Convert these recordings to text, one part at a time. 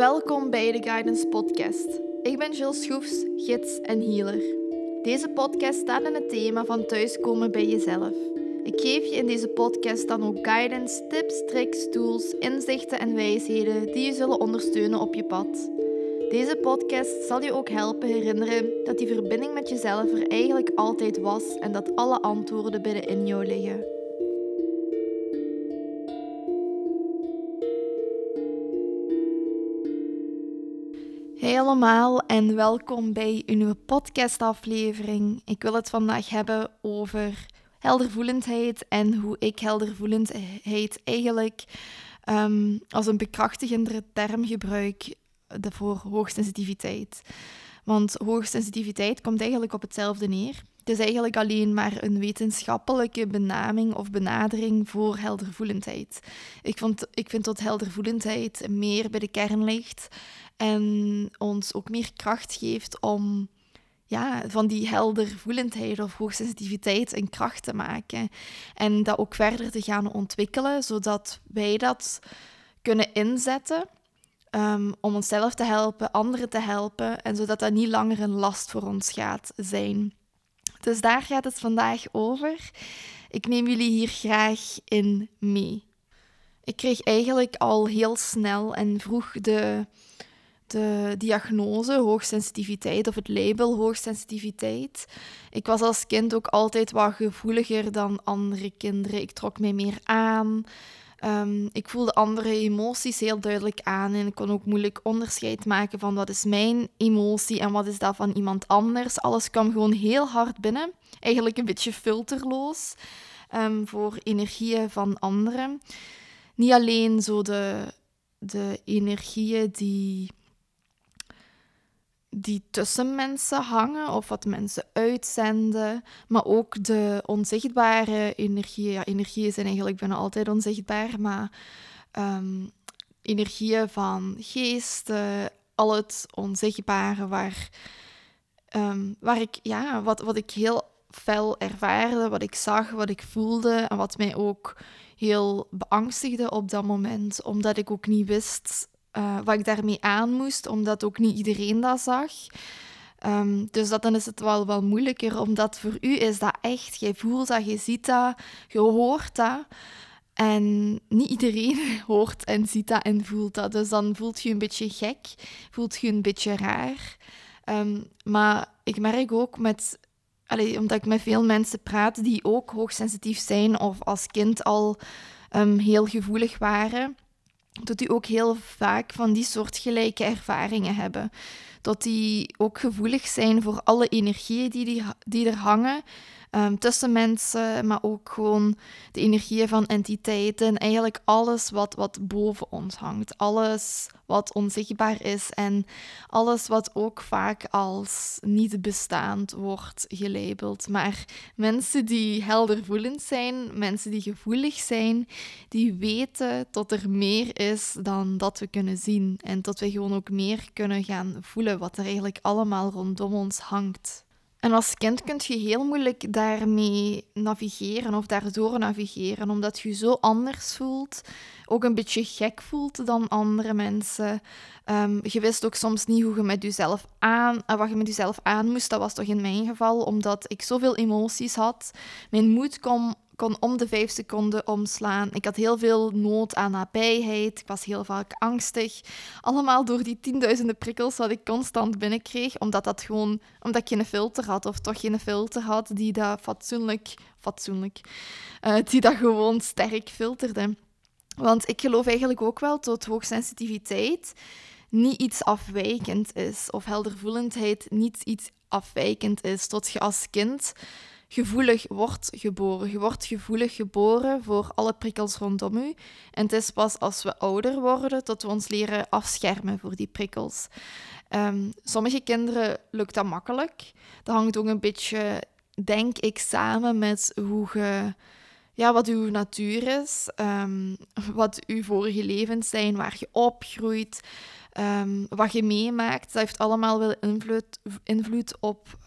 Welkom bij de Guidance Podcast. Ik ben Jill Schroefs, gids en healer. Deze podcast staat in het thema van thuiskomen bij jezelf. Ik geef je in deze podcast dan ook guidance, tips, tricks, tools, inzichten en wijsheden die je zullen ondersteunen op je pad. Deze podcast zal je ook helpen herinneren dat die verbinding met jezelf er eigenlijk altijd was en dat alle antwoorden binnenin jou liggen. Hey allemaal en welkom bij een nieuwe podcastaflevering. Ik wil het vandaag hebben over heldervoelendheid en hoe ik heldervoelendheid eigenlijk um, als een bekrachtigende term gebruik voor hoogsensitiviteit. Want hoogsensitiviteit komt eigenlijk op hetzelfde neer. Het is eigenlijk alleen maar een wetenschappelijke benaming of benadering voor heldervoelendheid. Ik, vond, ik vind dat heldervoelendheid meer bij de kern ligt en ons ook meer kracht geeft om ja, van die heldervoelendheid of hoogsensitiviteit een kracht te maken. En dat ook verder te gaan ontwikkelen, zodat wij dat kunnen inzetten um, om onszelf te helpen, anderen te helpen en zodat dat niet langer een last voor ons gaat zijn. Dus daar gaat het vandaag over. Ik neem jullie hier graag in mee. Ik kreeg eigenlijk al heel snel en vroeg de, de diagnose hoogsensitiviteit of het label hoogsensitiviteit. Ik was als kind ook altijd wat gevoeliger dan andere kinderen. Ik trok mij meer aan. Um, ik voelde andere emoties heel duidelijk aan en ik kon ook moeilijk onderscheid maken van wat is mijn emotie en wat is dat van iemand anders. Alles kwam gewoon heel hard binnen, eigenlijk een beetje filterloos um, voor energieën van anderen. Niet alleen zo de, de energieën die die tussen mensen hangen of wat mensen uitzenden, maar ook de onzichtbare energieën. Energieën zijn eigenlijk bijna altijd onzichtbaar, maar um, energieën van geesten, al het onzichtbare waar, um, waar ik, ja, wat, wat ik heel fel ervaarde, wat ik zag, wat ik voelde en wat mij ook heel beangstigde op dat moment, omdat ik ook niet wist uh, wat ik daarmee aan moest, omdat ook niet iedereen dat zag. Um, dus dat, dan is het wel, wel moeilijker, omdat voor u is dat echt, jij voelt dat, je ziet dat, je hoort dat. En niet iedereen hoort en ziet dat en voelt dat. Dus dan voelt je een beetje gek, voelt je een beetje raar. Um, maar ik merk ook met, allee, omdat ik met veel mensen praat die ook hoogsensitief zijn of als kind al um, heel gevoelig waren dat die ook heel vaak van die soortgelijke ervaringen hebben. Dat die ook gevoelig zijn voor alle energieën die, die, die er hangen um, tussen mensen, maar ook gewoon de energieën van entiteiten. Eigenlijk alles wat, wat boven ons hangt. Alles wat onzichtbaar is en alles wat ook vaak als niet bestaand wordt gelabeld. Maar mensen die heldervoelend zijn, mensen die gevoelig zijn, die weten dat er meer is dan dat we kunnen zien. En dat we gewoon ook meer kunnen gaan voelen wat er eigenlijk allemaal rondom ons hangt. En als kind kun je heel moeilijk daarmee navigeren of daardoor navigeren, omdat je zo anders voelt, ook een beetje gek voelt dan andere mensen. Um, je wist ook soms niet hoe je met jezelf aan, uh, wat je met jezelf aan moest. Dat was toch in mijn geval, omdat ik zoveel emoties had. Mijn moed kwam kon om de vijf seconden omslaan. Ik had heel veel nood aan nabijheid. Ik was heel vaak angstig. Allemaal door die tienduizenden prikkels wat ik constant binnenkreeg, omdat, dat gewoon, omdat ik geen filter had, of toch geen filter had die dat fatsoenlijk, fatsoenlijk, uh, die dat gewoon sterk filterde. Want ik geloof eigenlijk ook wel dat hoogsensitiviteit niet iets afwijkend is, of heldervoelendheid niet iets afwijkend is. Tot je als kind gevoelig wordt geboren. Je wordt gevoelig geboren voor alle prikkels rondom u. En het is pas als we ouder worden dat we ons leren afschermen voor die prikkels. Um, sommige kinderen lukt dat makkelijk. Dat hangt ook een beetje, denk ik, samen met hoe je ja, wat uw natuur is, um, wat uw vorige levens zijn, waar je opgroeit, um, wat je meemaakt. Dat heeft allemaal wel invloed, invloed op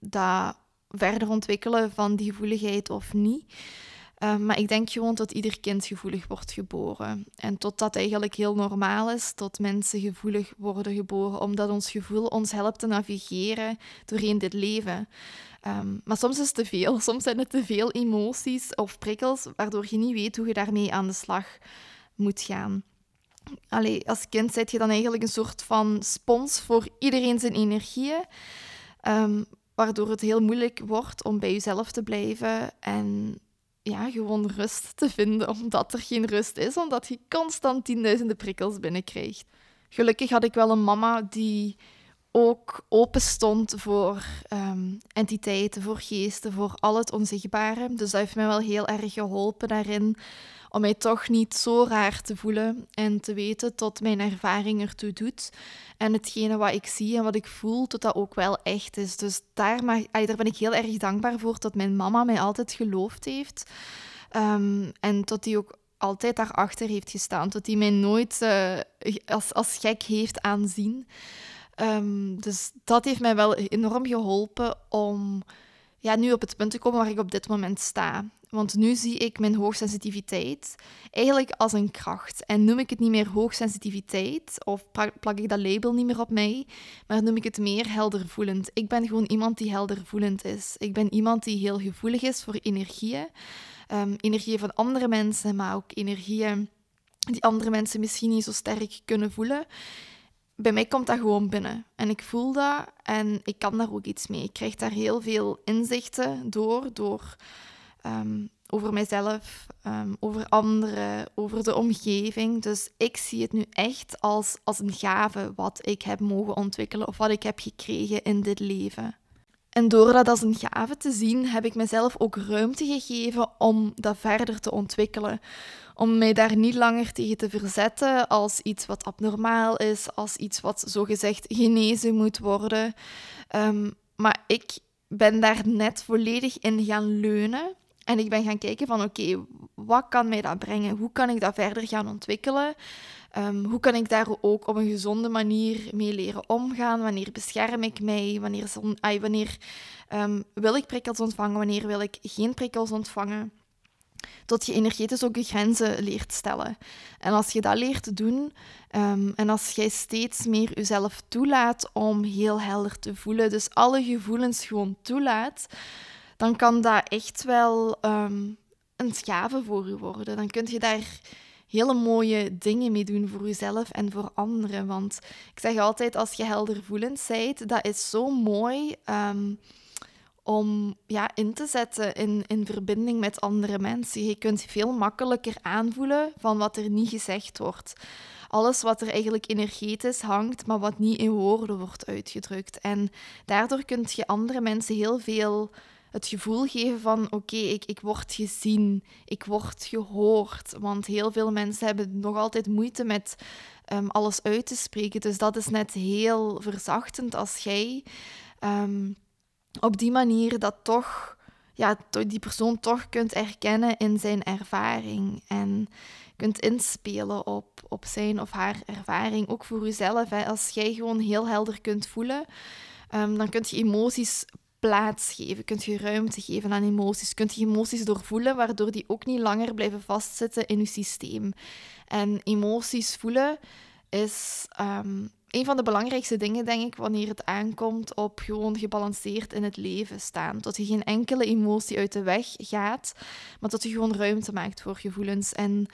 dat verder ontwikkelen van die gevoeligheid of niet. Ehm, maar ik denk gewoon dat ieder kind gevoelig wordt geboren. En tot dat eigenlijk heel normaal is, tot mensen gevoelig worden geboren, omdat ons gevoel ons helpt te navigeren doorheen dit leven. Ehm, maar soms is het te veel. Soms zijn het te veel emoties of prikkels, waardoor je niet weet hoe je daarmee aan de slag moet gaan. Allee, als kind zet je dan eigenlijk een soort van spons voor iedereen zijn energieën. Um, waardoor het heel moeilijk wordt om bij jezelf te blijven en ja, gewoon rust te vinden, omdat er geen rust is, omdat je constant tienduizenden prikkels binnenkrijgt. Gelukkig had ik wel een mama die ook open stond voor um, entiteiten, voor geesten, voor al het onzichtbare. Dus dat heeft mij wel heel erg geholpen daarin om mij toch niet zo raar te voelen en te weten tot mijn ervaring ertoe doet. En hetgene wat ik zie en wat ik voel, tot dat ook wel echt is. Dus daar, daar ben ik heel erg dankbaar voor dat mijn mama mij altijd geloofd heeft. Um, en tot die ook altijd daarachter heeft gestaan. Tot die mij nooit uh, als, als gek heeft aanzien. Um, dus dat heeft mij wel enorm geholpen om ja, nu op het punt te komen waar ik op dit moment sta. Want nu zie ik mijn hoogsensitiviteit eigenlijk als een kracht. En noem ik het niet meer hoogsensitiviteit of plak ik dat label niet meer op mij, maar noem ik het meer heldervoelend. Ik ben gewoon iemand die heldervoelend is. Ik ben iemand die heel gevoelig is voor energieën. Um, energieën van andere mensen, maar ook energieën die andere mensen misschien niet zo sterk kunnen voelen bij mij komt dat gewoon binnen. En ik voel dat en ik kan daar ook iets mee. Ik krijg daar heel veel inzichten door, door um, over mijzelf, um, over anderen, over de omgeving. Dus ik zie het nu echt als, als een gave wat ik heb mogen ontwikkelen of wat ik heb gekregen in dit leven. En door dat als een gave te zien, heb ik mezelf ook ruimte gegeven om dat verder te ontwikkelen. Om mij daar niet langer tegen te verzetten als iets wat abnormaal is, als iets wat zogezegd genezen moet worden. Um, maar ik ben daar net volledig in gaan leunen. En ik ben gaan kijken van oké, wat kan mij dat brengen? Hoe kan ik dat verder gaan ontwikkelen? Um, hoe kan ik daar ook op een gezonde manier mee leren omgaan? Wanneer bescherm ik mij? Wanneer, wanneer um, wil ik prikkels ontvangen? Wanneer wil ik geen prikkels ontvangen? Tot je energetisch ook je grenzen leert stellen. En als je dat leert doen, um, en als jij steeds meer jezelf toelaat om heel helder te voelen, dus alle gevoelens gewoon toelaat, dan kan dat echt wel um, een gave voor je worden. Dan kun je daar hele mooie dingen mee doen voor jezelf en voor anderen. Want ik zeg altijd, als je heldervoelend bent, dat is zo mooi um, om ja, in te zetten in, in verbinding met andere mensen. Je kunt veel makkelijker aanvoelen van wat er niet gezegd wordt. Alles wat er eigenlijk energetisch hangt, maar wat niet in woorden wordt uitgedrukt. En daardoor kun je andere mensen heel veel het gevoel geven van oké, ik, ik word gezien, ik word gehoord. Want heel veel mensen hebben nog altijd moeite met um, alles uit te spreken. Dus dat is net heel verzachtend als jij um, op die manier dat toch, ja, die persoon toch kunt erkennen in zijn ervaring. En kunt inspelen op, op zijn of haar ervaring, ook voor jezelf. Hè. Als jij gewoon heel helder kunt voelen, um, dan kun je emoties plaats geven, kunt je ruimte geven aan emoties, kunt je emoties doorvoelen, waardoor die ook niet langer blijven vastzitten in je systeem. En emoties voelen is um, een van de belangrijkste dingen, denk ik, wanneer het aankomt op gewoon gebalanceerd in het leven staan. Dat je geen enkele emotie uit de weg gaat, maar dat je gewoon ruimte maakt voor gevoelens. En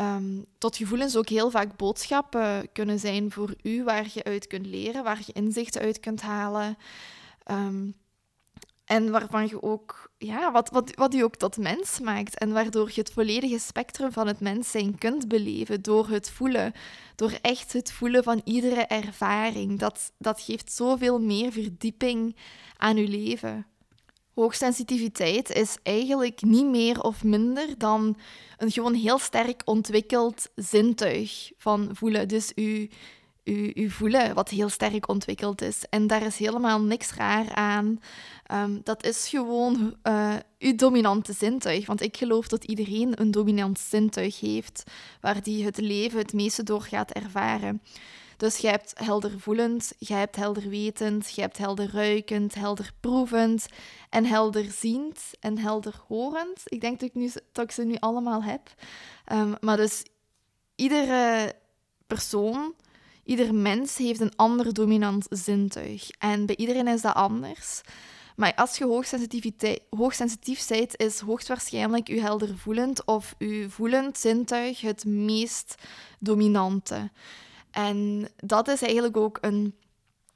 um, tot gevoelens ook heel vaak boodschappen kunnen zijn voor u, waar je uit kunt leren, waar je inzichten uit kunt halen. Um, en waarvan je ook, ja, wat, wat, wat je ook tot mens maakt. En waardoor je het volledige spectrum van het mens zijn kunt beleven door het voelen. Door echt het voelen van iedere ervaring. Dat, dat geeft zoveel meer verdieping aan je leven. Hoogsensitiviteit is eigenlijk niet meer of minder dan een gewoon heel sterk ontwikkeld zintuig van voelen. Dus u, voelen, wat heel sterk ontwikkeld is. En daar is helemaal niks raar aan. Um, dat is gewoon uh, uw dominante zintuig. Want ik geloof dat iedereen een dominant zintuig heeft, waar die het leven het meeste door gaat ervaren. Dus je hebt helder voelend, je hebt helder wetend, je hebt helder ruikend, helder proevend en helder ziend en helder horend. Ik denk dat ik, nu, dat ik ze nu allemaal heb. Ehm, maar dus iedere persoon, ieder mens heeft een ander dominant zintuig. En bij iedereen is dat anders. Maar als je hoogsensitief bent, is hoogstwaarschijnlijk je heldervoelend of je voelend zintuig het meest dominante. En dat is eigenlijk ook een,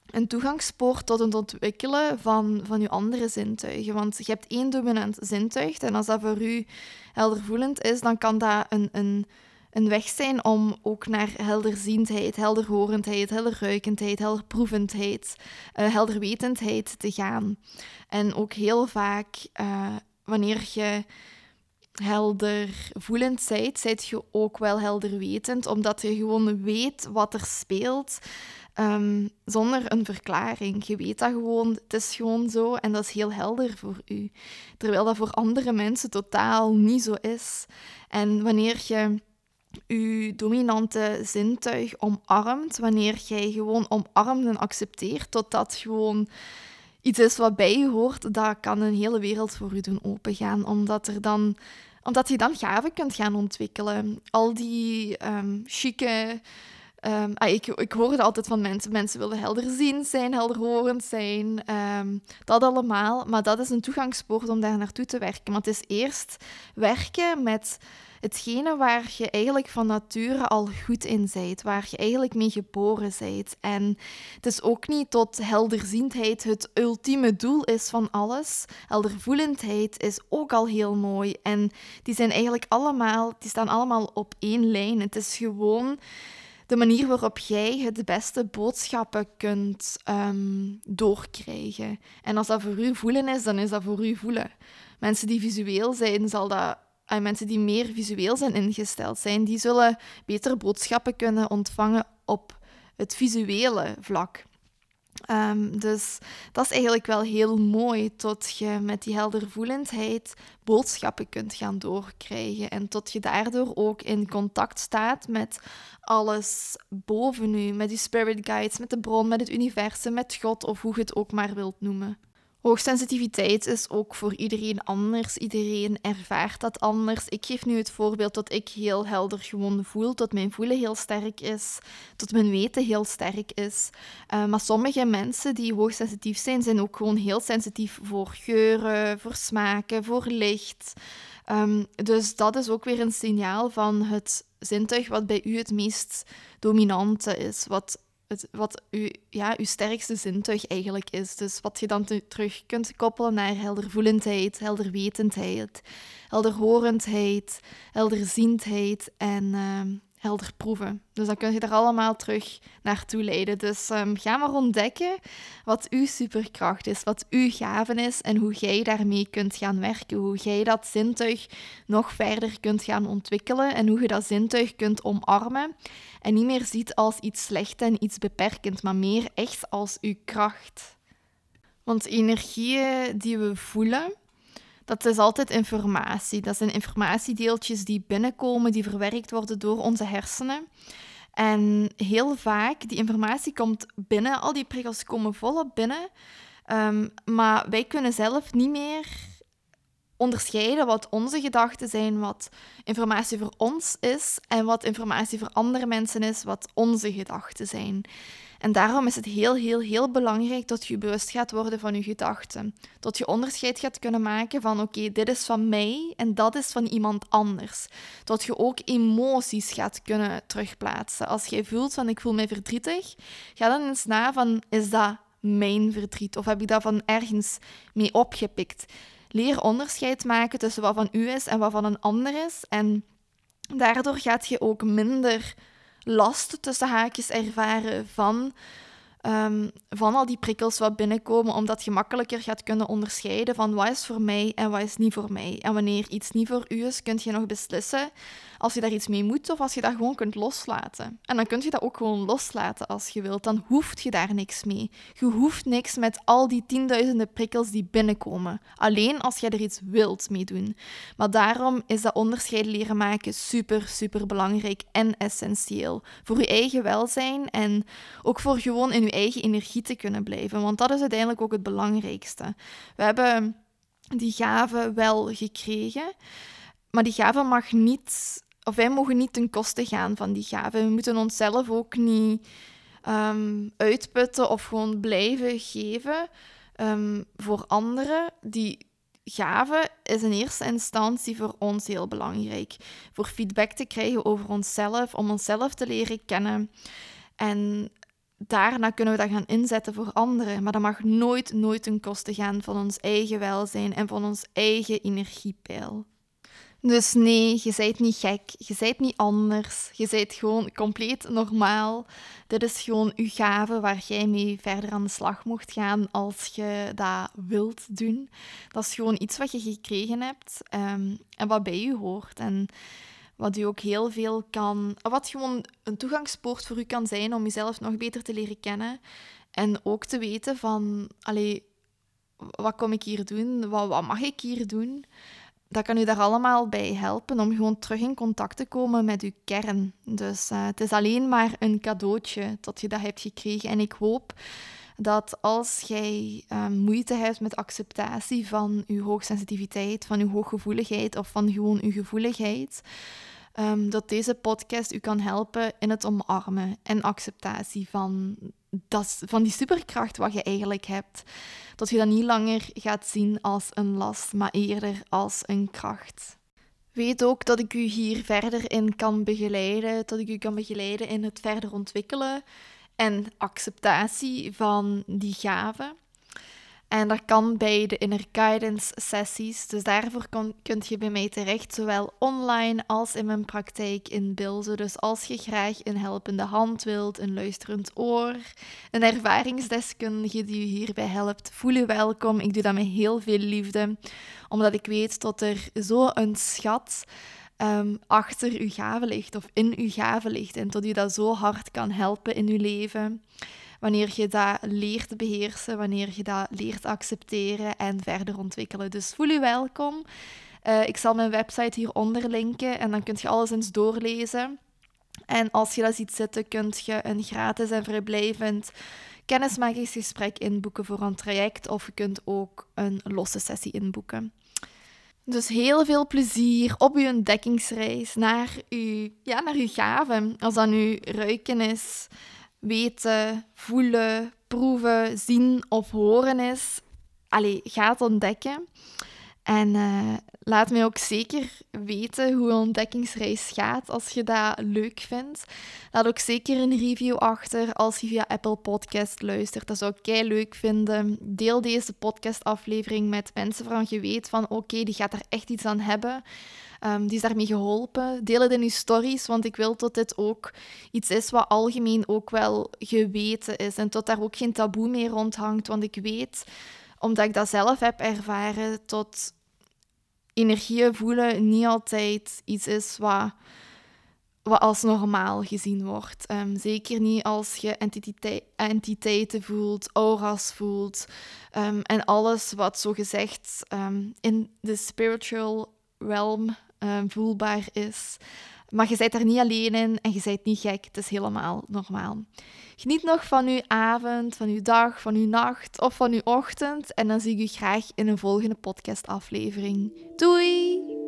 een toegangspoort tot het ontwikkelen van, van je andere zintuigen. Want je hebt één dominant zintuig en als dat voor u heldervoelend is, dan kan dat een, een een weg zijn om ook naar helderziendheid, helderhorendheid, helderruikendheid, helderproevendheid, uh, helderwetendheid te gaan. En ook heel vaak, uh, wanneer je heldervoelend bent, zijt je ook wel helderwetend, omdat je gewoon weet wat er speelt. Um, zonder een verklaring. Je weet dat gewoon, het is gewoon zo en dat is heel helder voor u. Terwijl dat voor andere mensen totaal niet zo is. En wanneer je je dominante zintuig omarmt, wanneer jij gewoon omarmt en accepteert dat dat gewoon iets is wat bij je hoort, dat kan een hele wereld voor je doen opengaan, omdat er dan omdat je dan gaven kunt gaan ontwikkelen. Al die um, chique... Um, ah, ik, ik hoor het altijd van mensen. Mensen willen helderziend zijn, helderhorend zijn. Ehm, dat allemaal. Maar dat is een toegangspoort om daar naartoe te werken. Want het is eerst werken met hetgene waar je eigenlijk van nature al goed in bent, waar je eigenlijk mee geboren bent. En het is ook niet tot helderziendheid het ultieme doel is van alles. Heldervoelendheid is ook al heel mooi. En die zijn eigenlijk allemaal, die staan allemaal op één lijn. Het is gewoon de manier waarop jij het beste boodschappen kunt um, doorkrijgen. En als dat voor u voelen is, dan is dat voor u voelen. Mensen die visueel zijn, zal dat uh, mensen die meer visueel zijn ingesteld zijn, die zullen beter boodschappen kunnen ontvangen op het visuele vlak. Um, dus dat is eigenlijk wel heel mooi, tot je met die heldervoelendheid boodschappen kunt gaan doorkrijgen en tot je daardoor ook in contact staat met alles boven u, met die spirit guides, met de bron, met het universum, met God of hoe je het ook maar wilt noemen. Hoogsensitiviteit is ook voor iedereen anders. Iedereen ervaart dat anders. Ik geef nu het voorbeeld dat ik heel helder gewoon voel, dat mijn voelen heel sterk is, dat mijn weten heel sterk is. Uh, maar sommige mensen die hoogsensitief zijn, zijn ook gewoon heel sensitief voor geuren, voor smaken, voor licht. Um, dus dat is ook weer een signaal van het zintuig wat bij u het meest dominante is, wat het, wat uw, ja, uw sterkste zintuig eigenlijk is. Dus wat je dan terug kunt koppelen naar heldervoelendheid, helderwetendheid, helderhorendheid, helderziendheid en uh, helder proeven. Dus dan kun je er allemaal terug naartoe leiden. Dus um, ga maar ontdekken wat uw superkracht is, wat uw gaven is en hoe jij daarmee kunt gaan werken. Hoe jij dat zintuig nog verder kunt gaan ontwikkelen en hoe je dat zintuig kunt omarmen. En niet meer ziet als iets slecht en iets beperkend, maar meer echt als uw kracht. Want energieën die we voelen, dat is altijd informatie. Dat zijn informatiedeeltjes die binnenkomen, die verwerkt worden door onze hersenen. En heel vaak, die informatie komt binnen, al die prikkels komen volop binnen. Um, maar wij kunnen zelf niet meer onderscheiden wat onze gedachten zijn, wat informatie voor ons is en wat informatie voor andere mensen is, wat onze gedachten zijn. En daarom is het heel, heel, heel belangrijk dat je bewust gaat worden van je gedachten. Dat je onderscheid gaat kunnen maken van oké, dit is van mij en dat is van iemand anders. Dat je ook emoties gaat kunnen terugplaatsen. Als jij voelt van ik voel mij verdrietig, ga dan eens na van is dat mijn verdriet of heb ik dat van ergens mee opgepikt? Leer onderscheid maken tussen wat van u is en wat van een ander is. En daardoor gaat je ook minder last tussen haakjes ervaren van ehm, van al die prikkels wat binnenkomen, omdat je makkelijker gaat kunnen onderscheiden van wat is voor mij en wat is niet voor mij. En wanneer iets niet voor u is, kun je nog beslissen als je daar iets mee moet of als je dat gewoon kunt loslaten. En dan kun je dat ook gewoon loslaten als je wilt. Dan hoeft je daar niks mee. Je hoeft niks met al die tienduizenden prikkels die binnenkomen. Alleen als je er iets wilt mee doen. Maar daarom is dat onderscheid leren maken super, super belangrijk en essentieel. Voor je eigen welzijn en ook voor gewoon in je eigen energie te kunnen blijven. Want dat is uiteindelijk ook het belangrijkste. We hebben die gave wel gekregen. Maar die gave mag niet of wij mogen niet ten koste gaan van die gave. We moeten onszelf ook niet ehm, uitputten of gewoon blijven geven um, voor anderen. Die gave is in eerste instantie voor ons heel belangrijk. Voor feedback te krijgen over onszelf, om onszelf te leren kennen. En daarna kunnen we dat gaan inzetten voor anderen. Maar dat mag nooit, nooit ten koste gaan van ons eigen welzijn en van ons eigen energiepeil. Dus nee, je bent niet gek, je bent niet anders, je bent gewoon compleet normaal. Dit is gewoon uw gave waar jij mee verder aan de slag mocht gaan als je dat wilt doen. Dat is gewoon iets wat je gekregen hebt um, en wat bij je hoort. En wat u ook heel veel kan, wat gewoon een toegangspoort voor u kan zijn om jezelf nog beter te leren kennen. En ook te weten van, allee, wat kom ik hier doen? Wat mag ik hier doen? Dat kan u daar allemaal bij helpen om gewoon terug in contact te komen met uw kern. Dus uh, het is alleen maar een cadeautje dat je dat hebt gekregen. En ik hoop dat als jij uh, moeite hebt met acceptatie van uw hoogsensitiviteit, van uw hooggevoeligheid of van gewoon uw gevoeligheid, um, dat deze podcast u kan helpen in het omarmen en acceptatie van dat, van die superkracht wat je eigenlijk hebt. Dat je dat niet langer gaat zien als een last, maar eerder als een kracht. Weet ook dat ik u hier verder in kan begeleiden, dat ik u kan begeleiden in het verder ontwikkelen en acceptatie van die gaven. En dat kan bij de inner guidance sessies. Dus daarvoor kun, kunt je bij mij terecht, zowel online als in mijn praktijk in beelden. Dus als je graag een helpende hand wilt, een luisterend oor, een ervaringsdeskundige die je hierbij helpt, voel je welkom. Ik doe dat met heel veel liefde, omdat ik weet dat er zo een schat um, achter uw gave ligt of in uw gave ligt en dat u dat zo hard kan helpen in uw leven wanneer je dat leert beheersen, wanneer je dat leert accepteren en verder ontwikkelen. Dus voel je welkom. Uh, ik zal mijn website hieronder linken en dan kun je alles eens doorlezen. En als je dat ziet zitten, kun je een gratis en vrijblijvend kennismakingsgesprek inboeken voor een traject of je kunt ook een losse sessie inboeken. Dus heel veel plezier op uw ontdekkingsreis naar uw, ja, naar uw gaven. Als dat nu ruiken is, weten, voelen, proeven, zien of horen is, allee, gaat ontdekken. En uh, laat mij ook zeker weten hoe een ontdekkingsreis gaat als je dat leuk vindt. Laat ook zeker een review achter als je via Apple Podcast luistert. Dat zou ik kei leuk vinden. Deel deze podcastaflevering met mensen waarvan je weet van oké, die gaat er echt iets aan hebben. Um, die is daarmee geholpen. Deel het in uw stories, want ik wil dat dit ook iets is wat algemeen ook wel geweten is. En tot daar ook geen taboe meer rondhangt. Want ik weet, omdat ik dat zelf heb ervaren, tot energieën voelen niet altijd iets is wat, wat als normaal gezien wordt. Um, zeker niet als je entiteiten voelt, aura's voelt um, en alles wat zo gezegd um, in de spiritual realm Ehm, voelbaar is. Maar je bent er niet alleen in en je bent niet gek. Het is helemaal normaal. Geniet nog van uw avond, van uw dag, van uw nacht of van uw ochtend. En dan zie ik u graag in een volgende podcastaflevering. Doei!